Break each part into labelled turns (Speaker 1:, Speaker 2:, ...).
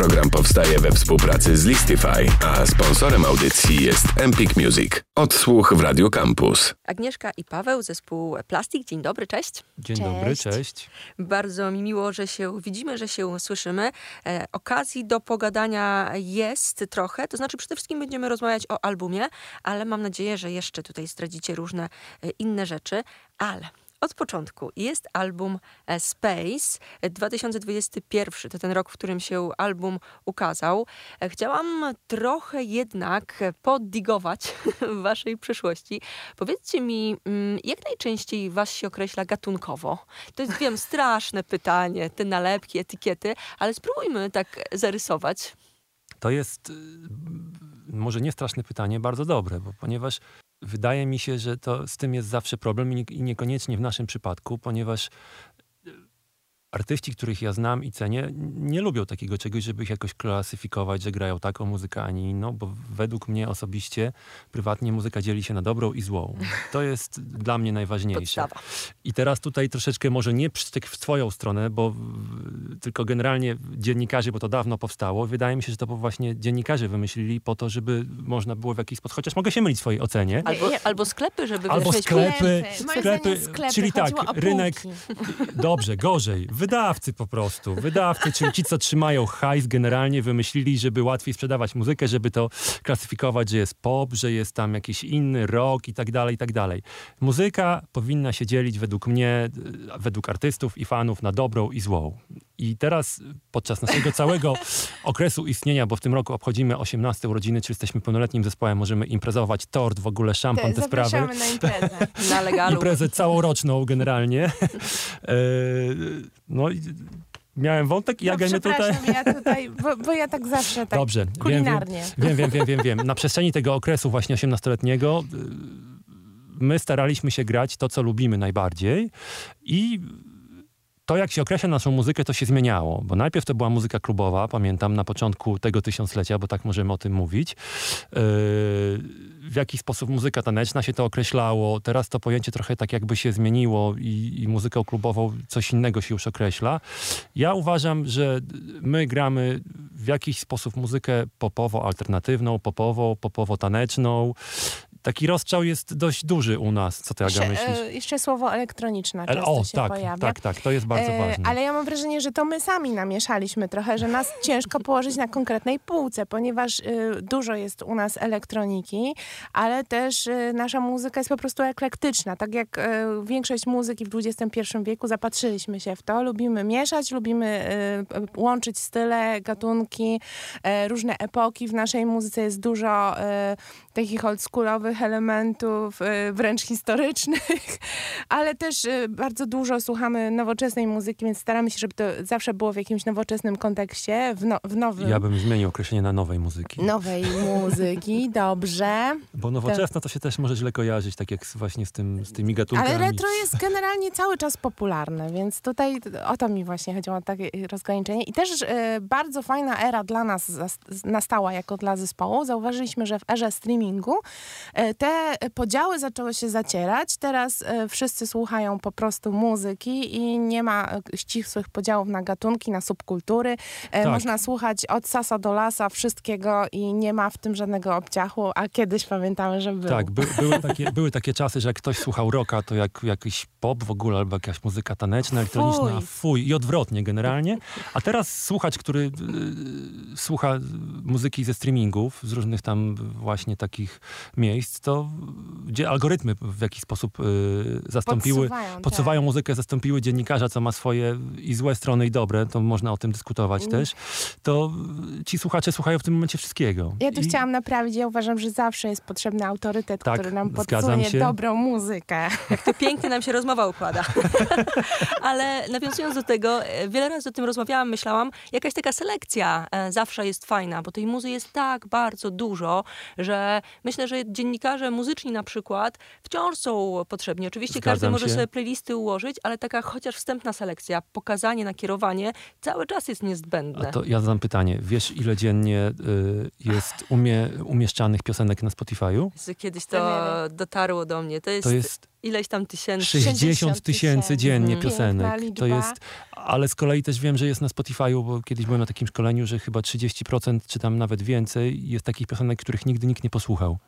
Speaker 1: Program powstaje we współpracy z Listify, a sponsorem audycji jest Empik Music. Odsłuch w Radio Campus.
Speaker 2: Agnieszka i Paweł, zespół Plastik. Dzień dobry, cześć.
Speaker 3: Dzień
Speaker 4: Cześć.
Speaker 3: dobry, cześć.
Speaker 2: Bardzo mi miło, że się widzimy, że się słyszymy. E, okazji do pogadania jest trochę, to znaczy przede wszystkim będziemy rozmawiać o albumie, ale mam nadzieję, że jeszcze tutaj zdradzicie różne e, inne rzeczy, ale... Od początku jest album e, Space e, 2021, to ten rok, w którym się album ukazał. E, Chciałam trochę jednak e, poddigować waszej przyszłości. Powiedzcie mi, mm, jak najczęściej was się określa gatunkowo? To jest, wiem, straszne pytanie, te nalepki, etykiety, ale spróbujmy tak zarysować.
Speaker 3: To jest y, może nie straszne pytanie, bardzo dobre, bo ponieważ wydaje mi się, że to z tym jest zawsze problem i nie- i niekoniecznie w naszym przypadku, ponieważ artyści, których ja znam i cenię, nie lubią takiego czegoś, żeby ich jakoś klasyfikować, że grają taką muzykę, a nie inną, bo według mnie osobiście, prywatnie muzyka dzieli się na dobrą i złą. To jest dla mnie najważniejsze.
Speaker 2: Podstawa.
Speaker 3: I teraz tutaj troszeczkę może nie w swoją stronę, bo tylko generalnie dziennikarze, bo to dawno powstało. Wydaje mi się, że to właśnie dziennikarze wymyślili po to, żeby można było w jakiś sposób, chociaż mogę się mylić w swojej ocenie,
Speaker 2: Albo,
Speaker 4: Ja-
Speaker 2: albo sklepy, żeby
Speaker 3: Albo sklepy, sklepy,
Speaker 4: zdaniem sklepy,
Speaker 3: czyli tak, rynek, dobrze, gorzej, wydawcy po prostu, wydawcy, czyli ci, co trzymają hajs generalnie wymyślili, żeby łatwiej sprzedawać muzykę, żeby to klasyfikować, że jest pop, że jest tam jakiś inny rock i tak dalej, i tak dalej. Muzyka powinna się dzielić według mnie, według artystów i fanów na dobrą i złą. I teraz podczas naszego całego okresu istnienia, bo w tym roku obchodzimy 18 urodziny, czy jesteśmy pełnoletnim zespołem, możemy imprezować, tort, w ogóle szampan, te sprawy
Speaker 4: Zapraszamy na imprezę.
Speaker 2: na legalu.
Speaker 3: imprezę całoroczną generalnie. E, no i miałem wątek i ja
Speaker 4: no,
Speaker 3: gajmy tutaj...
Speaker 4: przepraszam, ja tutaj, bo, bo ja tak zawsze tak
Speaker 3: Dobrze,
Speaker 4: kulinarnie.
Speaker 3: wiem, wiem, wiem, wiem, wiem. Na przestrzeni tego okresu właśnie 18-letniego y, my staraliśmy się grać to, co lubimy najbardziej i to, jak się określa naszą muzykę, to się zmieniało, bo najpierw to była muzyka klubowa, pamiętam, na początku tego tysiąclecia, bo tak możemy o tym mówić. Yy, w jaki sposób muzyka taneczna się to określało. Teraz to pojęcie trochę tak jakby się zmieniło i, i muzyką klubową coś innego się już określa. Ja uważam, że my gramy w jakiś sposób muzykę popowo-alternatywną, popową, popowo-taneczną. Taki rozstrzał jest dość duży u nas. Co ty, Aga,
Speaker 4: Jeszcze,
Speaker 3: myślisz?
Speaker 4: e, jeszcze słowo elektroniczna często
Speaker 3: o,
Speaker 4: się
Speaker 3: tak,
Speaker 4: pojawia.
Speaker 3: tak, tak, to jest bardzo
Speaker 4: E,
Speaker 3: ważne.
Speaker 4: Ale ja mam wrażenie, że to my sami namieszaliśmy trochę, że nas ciężko położyć na konkretnej półce, ponieważ y, dużo jest u nas elektroniki, ale też y, nasza muzyka jest po prostu eklektyczna. Tak jak y, większość muzyki w XXI wieku zapatrzyliśmy się w to. Lubimy mieszać, lubimy łączyć style, gatunki, e, różne epoki. W naszej muzyce jest dużo e, takich oldschoolowych elementów, e, wręcz historycznych, ale też e, bardzo dużo słuchamy nowoczesnej muzyki, więc staramy się, żeby to zawsze było w jakimś nowoczesnym kontekście, w, no, w nowym.
Speaker 3: Ja bym zmienił określenie na nowej muzyki.
Speaker 4: Nowej muzyki, dobrze.
Speaker 3: Bo nowoczesna to się też może źle kojarzyć, tak jak właśnie z, tym, z tymi gatunkami.
Speaker 4: Ale retro jest generalnie cały czas popularne, więc tutaj o to mi właśnie chodziło, takie rozgraniczenie. I też e, bardzo fajna era dla nas nastała jako dla zespołu. Zauważyliśmy, że w erze streamingu e, te podziały zaczęły się zacierać. Teraz e, wszyscy słuchają po prostu muzyki i nie ma e, ścisłych podziałów na gatunki, na subkultury.
Speaker 3: Tak.
Speaker 4: Można słuchać od sasa do lasa wszystkiego i nie ma w tym żadnego obciachu, a kiedyś pamiętamy, że był.
Speaker 3: Tak, by, były, takie, były takie czasy, że jak ktoś słuchał rocka, to jak jakiś pop w ogóle, albo jakaś muzyka taneczna, elektroniczna,
Speaker 4: Fuj.
Speaker 3: fuj, i odwrotnie generalnie. A teraz słuchacz, który y, słucha muzyki ze streamingów, z różnych tam właśnie takich miejsc, to gdzie algorytmy w jakiś sposób y, zastąpiły,
Speaker 4: Podsuwają, tak.
Speaker 3: podsuwają muzykę, zastąpiły dziennikarza, co ma swoje i złe strony, i dobre, to można o tym dyskutować
Speaker 4: Mm.
Speaker 3: też, to ci słuchacze słuchają w tym momencie wszystkiego.
Speaker 4: Ja tu
Speaker 3: I-
Speaker 4: chciałam naprawić, ja uważam, że zawsze jest potrzebny autorytet,
Speaker 3: Tak,
Speaker 4: który nam podsunie dobrą muzykę.
Speaker 2: To pięknie nam się rozmowa układa. Ale nawiązując do tego, e, wiele razy o tym rozmawiałam, myślałam, jakaś taka selekcja e, zawsze jest fajna, bo tej muzy jest tak bardzo dużo, że myślę, że dziennik dziennikarze muzyczni na przykład wciąż są potrzebni. Oczywiście
Speaker 3: Zgadzam
Speaker 2: każdy może
Speaker 3: się.
Speaker 2: sobie playlisty ułożyć, ale taka chociaż wstępna selekcja, pokazanie, nakierowanie cały czas jest niezbędne.
Speaker 3: A to ja zadam pytanie. Wiesz, ile dziennie y, jest umie, umieszczanych piosenek na Spotify'u?
Speaker 2: Kiedyś to dotarło do mnie. To jest,
Speaker 3: To jest
Speaker 2: ileś tam tysięcy.
Speaker 3: 60 tysięcy dziennie piosenek. To jest, ale z kolei też wiem, że jest na Spotify'u, bo kiedyś byłem na takim szkoleniu, że chyba 30% czy tam nawet więcej jest takich piosenek, których nigdy nikt nie posłuchał.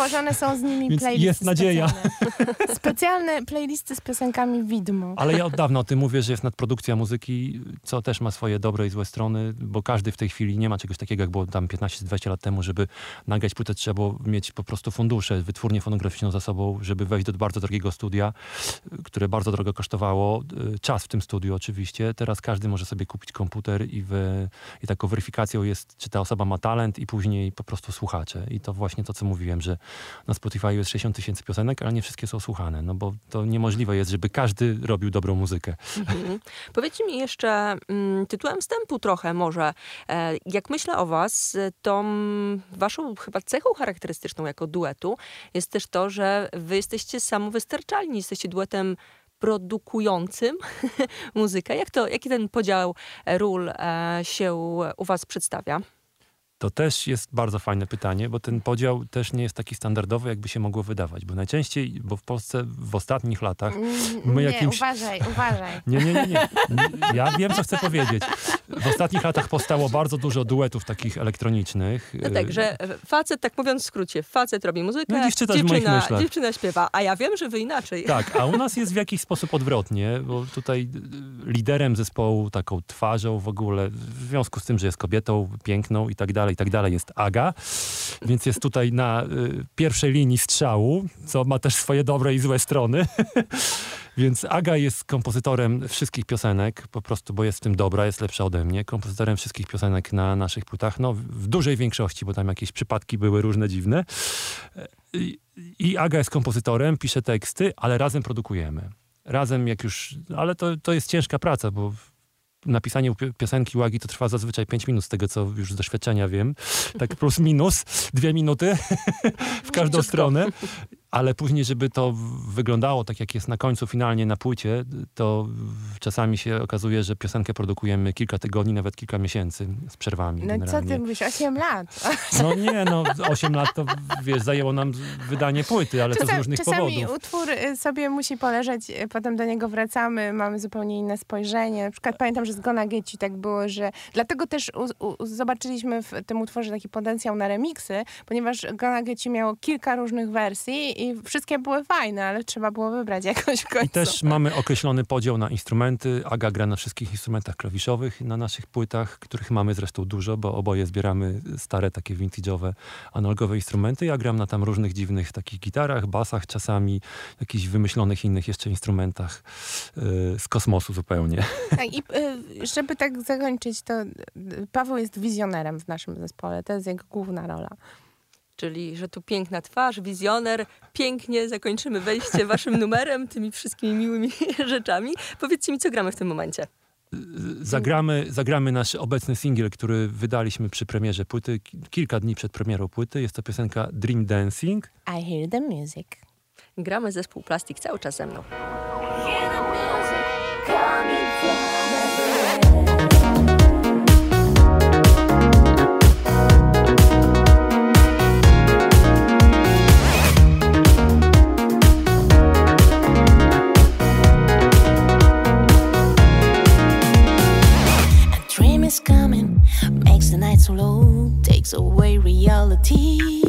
Speaker 4: Tworzone są z nimi
Speaker 3: Więc
Speaker 4: playlisty
Speaker 3: jest nadzieja.
Speaker 4: Specjalne. specjalne playlisty z piosenkami widmo.
Speaker 3: Ale ja od dawna o tym mówię, że jest nadprodukcja muzyki, co też ma swoje dobre i złe strony, bo każdy w tej chwili nie ma czegoś takiego, jak było tam 15-20 lat temu, żeby nagrać płytę, trzeba było mieć po prostu fundusze, wytwórnię fonograficzną za sobą, żeby wejść do bardzo drogiego studia, które bardzo drogo kosztowało. y, Czas w tym studiu oczywiście. Teraz każdy może sobie kupić komputer i, wy, i taką weryfikacją jest, czy ta osoba ma talent i później po prostu słuchacze. I to właśnie to, co mówiłem, że na Spotify jest 60 tysięcy piosenek, ale nie wszystkie są słuchane, no bo to niemożliwe jest, żeby każdy robił dobrą muzykę.
Speaker 2: Mhm. Powiedzcie mi jeszcze mm, tytułem wstępu trochę może. E, jak myślę o was, mm, waszą chyba cechą charakterystyczną jako duetu jest też to, że wy jesteście samowystarczalni, jesteście duetem produkującym muzykę. Jak to, jaki ten podział e, ról e, się u was przedstawia?
Speaker 3: To też jest bardzo fajne pytanie, bo ten podział też nie jest taki standardowy, jakby się mogło wydawać. Bo najczęściej, bo w Polsce w ostatnich latach.
Speaker 4: Mm,
Speaker 3: My
Speaker 4: nie,
Speaker 3: jakimś-
Speaker 4: uważaj, uważaj.
Speaker 3: Nie, nie, nie, nie. Ja wiem, co chcę powiedzieć. W ostatnich latach powstało bardzo dużo duetów takich elektronicznych.
Speaker 2: No tak, że e, facet, tak mówiąc w skrócie, facet robi muzykę,
Speaker 3: No
Speaker 2: dziewczyna,
Speaker 3: myślach.
Speaker 2: dziewczyna śpiewa, a ja wiem, że wy inaczej.
Speaker 3: Tak, a u nas jest w jakiś sposób odwrotnie, bo tutaj y, liderem zespołu, taką twarzą w ogóle, w związku z tym, że jest kobietą piękną i tak dalej, i tak dalej, jest Aga, więc jest tutaj na y, pierwszej linii strzału, co ma też swoje dobre i złe strony. Więc Aga jest kompozytorem wszystkich piosenek, po prostu, bo jest w tym dobra, jest lepsza ode mnie. Kompozytorem wszystkich piosenek na naszych płytach, no w dużej większości, bo tam jakieś przypadki były różne dziwne. I, I Aga jest kompozytorem, pisze teksty, ale razem produkujemy. Razem jak już, ale to, to jest ciężka praca, bo napisanie pi- piosenki u Agi to trwa zazwyczaj 5 minut, z tego co już z doświadczenia wiem. Tak plus minus, dwie minuty w każdą stronę. Ale później, żeby to wyglądało tak, jak jest na końcu finalnie na płycie, to czasami się okazuje, że piosenkę produkujemy kilka tygodni, nawet kilka miesięcy z przerwami.
Speaker 4: No co
Speaker 3: generalnie.
Speaker 4: ty mówisz? 8 lat.
Speaker 3: No nie, no 8 lat to wiesz, zajęło nam wydanie płyty, ale to z
Speaker 4: Czasami,
Speaker 3: różnych
Speaker 4: czasami
Speaker 3: powodów.
Speaker 4: utwór y, sobie musi poleżeć, y, potem do niego wracamy, mamy zupełnie inne spojrzenie. Na przykład pamiętam, że z Gona Geci tak było, że dlatego też u, u, zobaczyliśmy w tym utworze taki potencjał na remiksy, ponieważ Gona Geci miało kilka różnych wersji i wszystkie były fajne, ale trzeba było wybrać jakąś w końcu.
Speaker 3: I też mamy określony podział na instrumenty. Aga gra na wszystkich instrumentach klawiszowych na naszych płytach, których mamy zresztą dużo, bo oboje zbieramy stare takie vintage'owe, analogowe instrumenty. Ja gram na tam różnych dziwnych takich gitarach, basach czasami, jakichś wymyślonych innych jeszcze instrumentach yy, z kosmosu zupełnie.
Speaker 4: Tak, I y, żeby tak zakończyć, to y, Paweł jest wizjonerem w naszym zespole. To jest jego główna rola.
Speaker 2: Czyli, że tu piękna twarz, wizjoner, pięknie zakończymy wejście waszym numerem, tymi wszystkimi miłymi rzeczami. Powiedzcie mi, co gramy w tym momencie.
Speaker 3: Zagramy, zagramy nasz obecny singiel, który wydaliśmy przy premierze płyty, ki- kilka dni przed premierą płyty. Jest to piosenka Dream Dancing.
Speaker 4: I hear the music.
Speaker 2: Gramy zespół Plastik cały czas ze mną.
Speaker 5: Hear the music coming from
Speaker 6: away reality.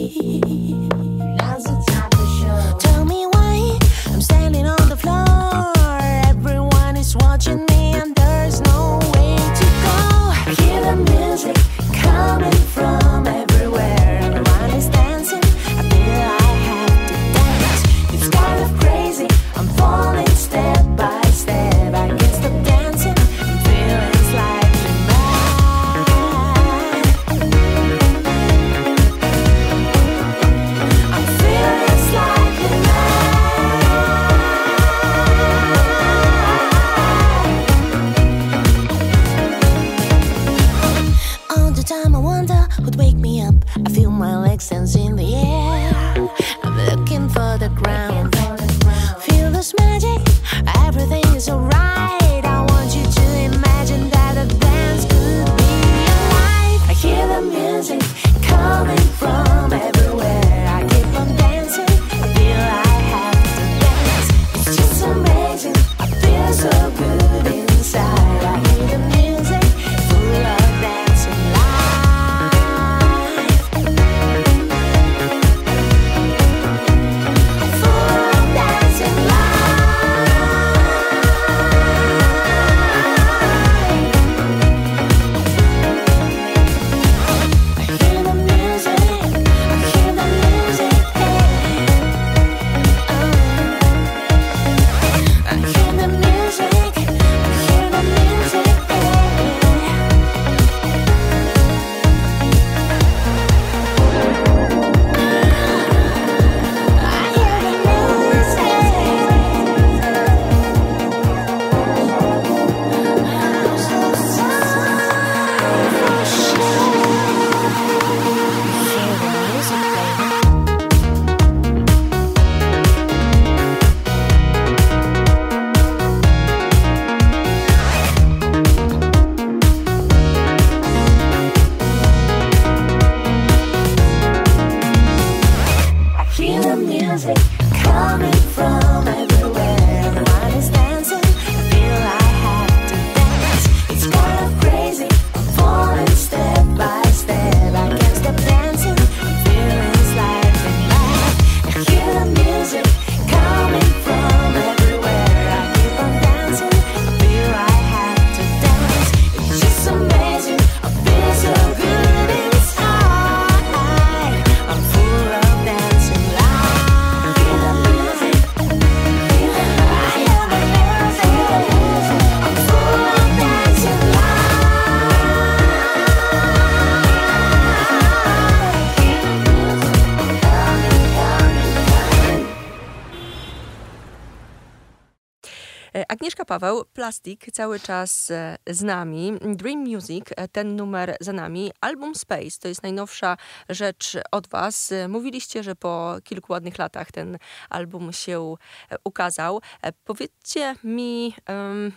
Speaker 2: Paweł, Plastik cały czas e, z nami. Dream Music, e, ten numer za nami. Album Space to jest najnowsza rzecz od Was. E, Mówiliście, że po kilku ładnych latach ten album się ukazał. Powiedzcie mi,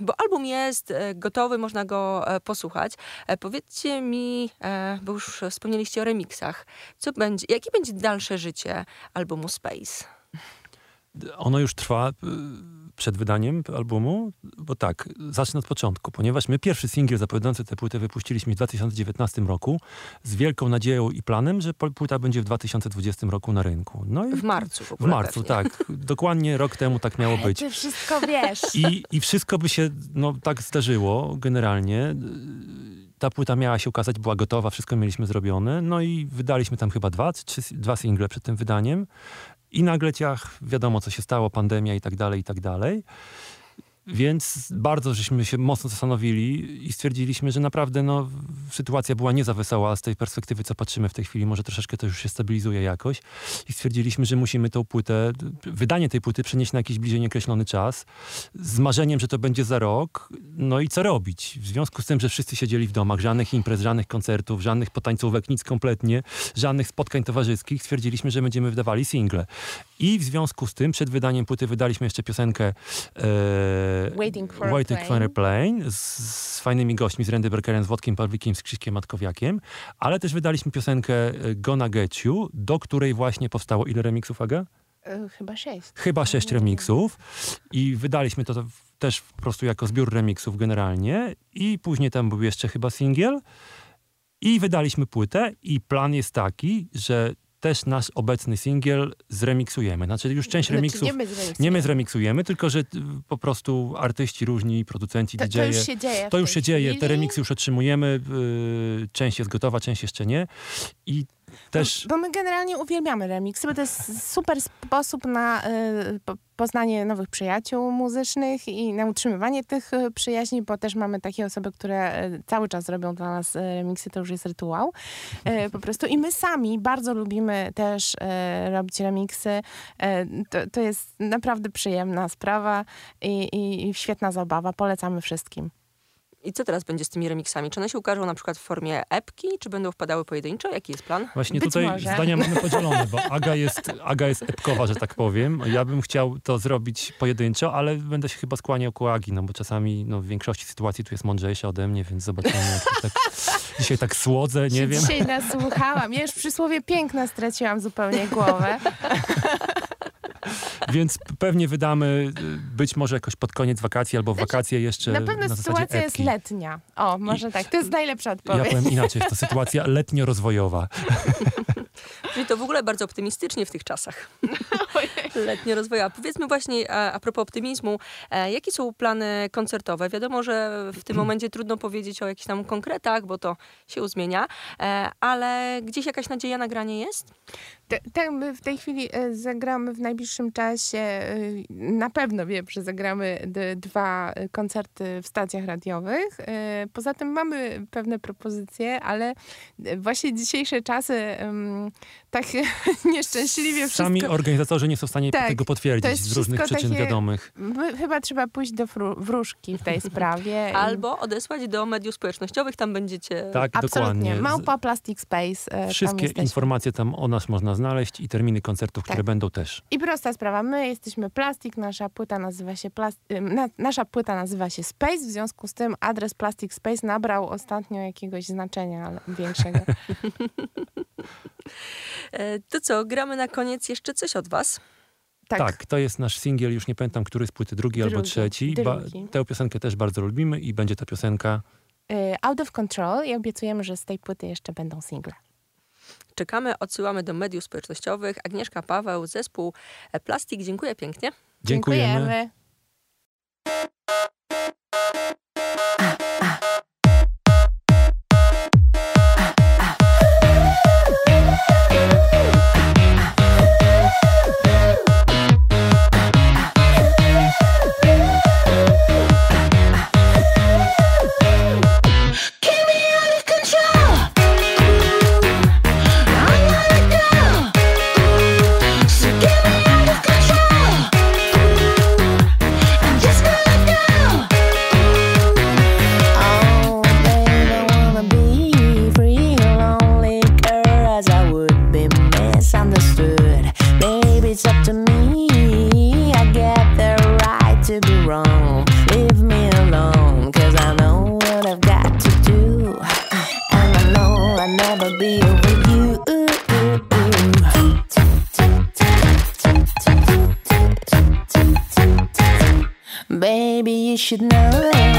Speaker 2: bo album jest gotowy, można go posłuchać. Powiedzcie mi, bo już wspomnieliście o remixach, co będzie, jakie będzie dalsze życie albumu Space?
Speaker 3: Ono już trwa y, przed wydaniem albumu, bo tak, zacznę od początku, ponieważ my pierwszy singiel zapowiadający tę płytę wypuściliśmy w 2019 roku z wielką nadzieją i planem, że płyta będzie w 2020 roku na rynku. No i
Speaker 2: W marcu w
Speaker 3: w
Speaker 2: ogóle
Speaker 3: marcu,
Speaker 2: pewnie.
Speaker 3: tak. Dokładnie rok temu tak miało być.
Speaker 4: Ty wszystko wiesz.
Speaker 3: I, I wszystko by się no, tak zdarzyło generalnie. Ta płyta miała się ukazać, była gotowa, wszystko mieliśmy zrobione. No i wydaliśmy tam chyba dwa, trzy, dwa single przed tym wydaniem. I nagle ciach, wiadomo co się stało, pandemia i tak dalej, i tak dalej. Więc bardzo żeśmy się mocno zastanowili i stwierdziliśmy, że naprawdę no, sytuacja była nie za wesoła z tej perspektywy, co patrzymy w tej chwili. Może troszeczkę to już się stabilizuje jakoś. I stwierdziliśmy, że musimy tą płytę, wydanie tej płyty przenieść na jakiś bliżej nieokreślony czas, z marzeniem, że to będzie za rok. No i co robić? W związku z tym, że wszyscy siedzieli w domach, żadnych imprez, żadnych koncertów, żadnych potańcówek, nic kompletnie, żadnych spotkań towarzyskich, stwierdziliśmy, że będziemy wydawali single. I w związku z tym przed wydaniem płyty wydaliśmy jeszcze piosenkę e,
Speaker 4: Waiting for a
Speaker 3: Waiting for
Speaker 4: Plane.
Speaker 3: a Plane z, z fajnymi gośćmi, z Randy Berkerem, z Włodkiem Pawlikiem, z Krzyśkiem Matkowiakiem, ale też wydaliśmy piosenkę e, Gonna Get You, do której właśnie powstało ile remixów, Aga?
Speaker 4: Y, Chyba sześć.
Speaker 3: Chyba sześć remixów i wydaliśmy to też po prostu jako zbiór remixów generalnie i później tam był jeszcze chyba singiel i wydaliśmy płytę i plan jest taki, że też nasz obecny singiel zremiksujemy. Znaczy już część
Speaker 4: Znaczy,
Speaker 3: remixów
Speaker 4: nie my zremiksujemy.
Speaker 3: nie my zremiksujemy, tylko że y, po prostu artyści różni, producenci,
Speaker 4: To,
Speaker 3: DJ-e.
Speaker 4: to już się dzieje.
Speaker 3: To już się dzieje, te
Speaker 4: chwili.
Speaker 3: remiksy już otrzymujemy, y, część jest gotowa, część jeszcze nie. I też
Speaker 4: Bo my generalnie uwielbiamy remiksy, bo to jest super sposób na y, po, poznanie nowych przyjaciół muzycznych i na utrzymywanie tych y, przyjaźni, bo też mamy takie osoby, które y, cały czas robią dla nas remiksy, to już jest rytuał. Y, po prostu i my sami bardzo lubimy też y, robić remiksy. To, to jest naprawdę przyjemna sprawa i, i, i świetna zabawa. Polecamy wszystkim.
Speaker 2: I co teraz będzie z tymi remixami? Czy one się ukażą na przykład w formie epki, czy będą wpadały pojedynczo? Jaki jest plan?
Speaker 3: Właśnie
Speaker 4: Być
Speaker 3: tutaj
Speaker 4: może.
Speaker 3: zdania mamy podzielone, bo Aga jest, Aga jest epkowa, że tak powiem. Ja bym chciał to zrobić pojedynczo, ale będę się chyba skłaniał ku Agi, no bo czasami no, w większości sytuacji tu jest mądrzejsza ode mnie, więc zobaczymy. Jak to tak, dzisiaj tak słodzę, nie
Speaker 4: Się
Speaker 3: wiem.
Speaker 4: Dzisiaj nasłuchałam. Ja już przy słowie piękna straciłam zupełnie głowę.
Speaker 3: Więc pewnie wydamy y, być może jakoś pod koniec wakacji albo w wakacje jeszcze
Speaker 4: Na pewno
Speaker 3: zasadzie
Speaker 4: sytuacja jest
Speaker 3: epki.
Speaker 4: letnia. O, może tak. To jest najlepsza
Speaker 3: Ja
Speaker 4: odpowiedź.
Speaker 3: powiem inaczej, jest to sytuacja letnio-rozwojowa.
Speaker 2: Czyli to w ogóle bardzo optymistycznie w tych czasach. Letnio rozwojowa. Powiedzmy właśnie a, a propos optymizmu, e, jakie są plany koncertowe? Wiadomo, że w tym momencie trudno powiedzieć o jakichś tam konkretach, bo to się zmienia, e, ale gdzieś jakaś nadzieja na granie jest?
Speaker 4: Tak, my w tej chwili e, zagramy w najbliższym czasie, e, na pewno wiem, że zagramy d- dwa koncerty w stacjach radiowych. E, Poza tym mamy pewne propozycje, ale właśnie dzisiejsze czasy tak nieszczęśliwie
Speaker 3: Sami
Speaker 4: wszystko...
Speaker 3: organizatorzy nie są w stanie
Speaker 4: Tak,
Speaker 3: tego potwierdzić z różnych przyczyn
Speaker 4: takie-
Speaker 3: wiadomych.
Speaker 4: My, chyba trzeba pójść do wróżki w tej sprawie. i-
Speaker 2: Albo odesłać do mediów społecznościowych, tam będziecie...
Speaker 3: Tak,
Speaker 4: Absolutnie.
Speaker 3: dokładnie.
Speaker 4: Małpa Plastic Space. e, tam
Speaker 3: Wszystkie
Speaker 4: jesteśmy.
Speaker 3: informacje tam o nas można znaleźć i terminy koncertów, które
Speaker 4: Tak.
Speaker 3: będą też.
Speaker 4: I prosta sprawa, my jesteśmy Plastik, nasza płyta nazywa się Plas- ym, na, nasza płyta nazywa się Space, w związku z tym adres Plastic Space nabrał ostatnio jakiegoś znaczenia ale większego.
Speaker 2: E, To co, gramy na koniec jeszcze coś od was?
Speaker 4: Tak.
Speaker 3: Tak. to jest nasz singiel, już nie pamiętam, który z płyty, drugi, albo
Speaker 4: Drugi.
Speaker 3: trzeci. Ba-
Speaker 4: Drugi.
Speaker 3: tę piosenkę też bardzo lubimy i będzie ta piosenka
Speaker 4: Y, Out of Control i obiecujemy, że z tej płyty jeszcze będą single.
Speaker 2: Czekamy, odsyłamy do mediów społecznościowych. Agnieszka Paweł, zespół Plastik, dziękuję pięknie.
Speaker 3: Dziękujemy.
Speaker 4: Dziękujemy.
Speaker 6: should know it.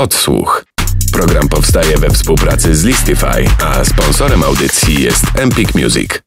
Speaker 1: Odsłuch. Program powstaje we współpracy z Listify, a sponsorem audycji jest Empik Music.